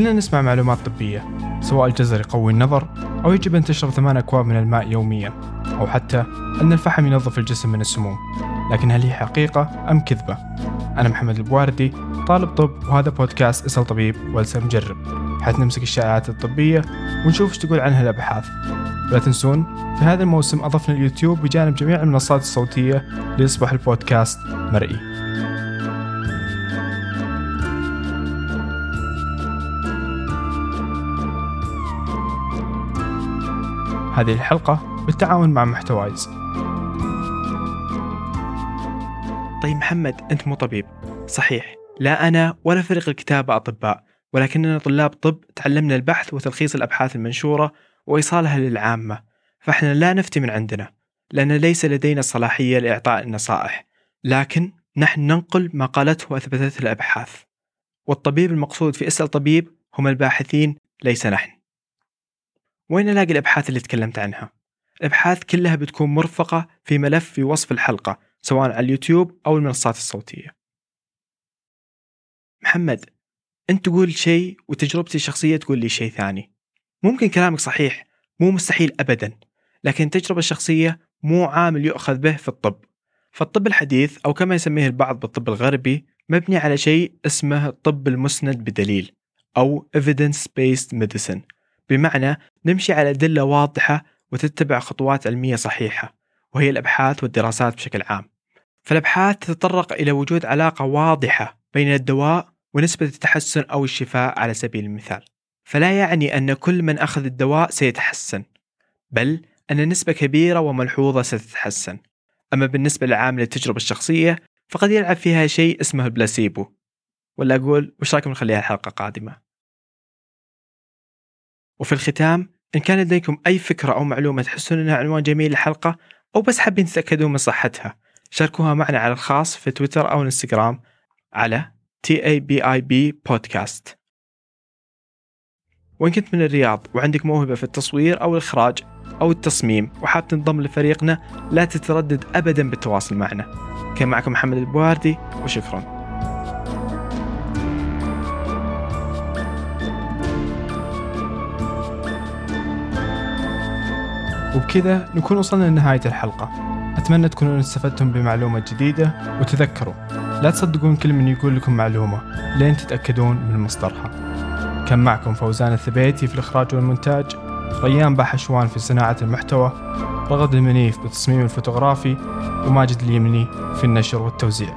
كلنا نسمع معلومات طبية سواء الجزر يقوي النظر أو يجب أن تشرب ثمان أكواب من الماء يوميا أو حتى أن الفحم ينظف الجسم من السموم. لكن هل هي حقيقة أم كذبة؟ أنا محمد البواردي طالب طب وهذا بودكاست إسأل طبيب والسر مجرب. حيث نمسك الشائعات الطبية ونشوف إيش تقول عنها الأبحاث. ولا تنسون في هذا الموسم أضفنا اليوتيوب بجانب جميع المنصات الصوتية ليصبح البودكاست مرئي. هذه الحلقة بالتعاون مع محتوايز طيب محمد أنت مو طبيب. صحيح. لا أنا ولا فريق الكتابة أطباء ولكننا طلاب طب تعلمنا البحث وتلخيص الأبحاث المنشورة وإيصالها للعامة. فإحنا لا نفتي من عندنا لأن ليس لدينا الصلاحية لإعطاء النصائح. لكن نحن ننقل ما قالته وأثبتته الأبحاث. والطبيب المقصود في أسأل طبيب هم الباحثين ليس نحن. وين ألاقي الأبحاث اللي تكلمت عنها؟ الأبحاث كلها بتكون مرفقة في ملف في وصف الحلقة سواء على اليوتيوب أو المنصات الصوتية. محمد أنت تقول شيء وتجربتي الشخصية تقول لي شيء ثاني. ممكن كلامك صحيح مو مستحيل أبدا لكن التجربة الشخصية مو عامل يؤخذ به في الطب. فالطب الحديث أو كما يسميه البعض بالطب الغربي مبني على شيء اسمه الطب المسند بدليل أو Evidence Based Medicine. بمعنى نمشي على أدلة واضحة وتتبع خطوات علمية صحيحة وهي الأبحاث والدراسات بشكل عام. فالأبحاث تتطرق إلى وجود علاقة واضحة بين الدواء ونسبة التحسن أو الشفاء على سبيل المثال. فلا يعني أن كل من أخذ الدواء سيتحسن بل أن نسبة كبيرة وملحوظة ستتحسن. أما بالنسبة لعامل التجربة الشخصية فقد يلعب فيها شيء اسمه البلاسيبو. ولا أقول وش رأيكم نخليها حلقة قادمة وفي الختام إن كان لديكم أي فكرة أو معلومة تحسون أنها عنوان جميل للحلقة أو بس حابين تتأكدون من صحتها شاركوها معنا على الخاص في تويتر أو الانستغرام على TABIB بودكاست وإن كنت من الرياض وعندك موهبة في التصوير أو الإخراج أو التصميم وحاب تنضم لفريقنا لا تتردد أبدا بالتواصل معنا. كان معكم محمد البواردي وشكرا. وبكذا نكون وصلنا لنهاية الحلقة. أتمنى تكونون استفدتم بمعلومة جديدة وتذكروا لا تصدقون كل من يقول لكم معلومة لين تتأكدون من مصدرها. كان معكم فوزان الثبيتي في الإخراج والمونتاج ريان باحشوان في صناعة المحتوى رغد المنيف بالتصميم الفوتوغرافي وماجد اليمني في النشر والتوزيع.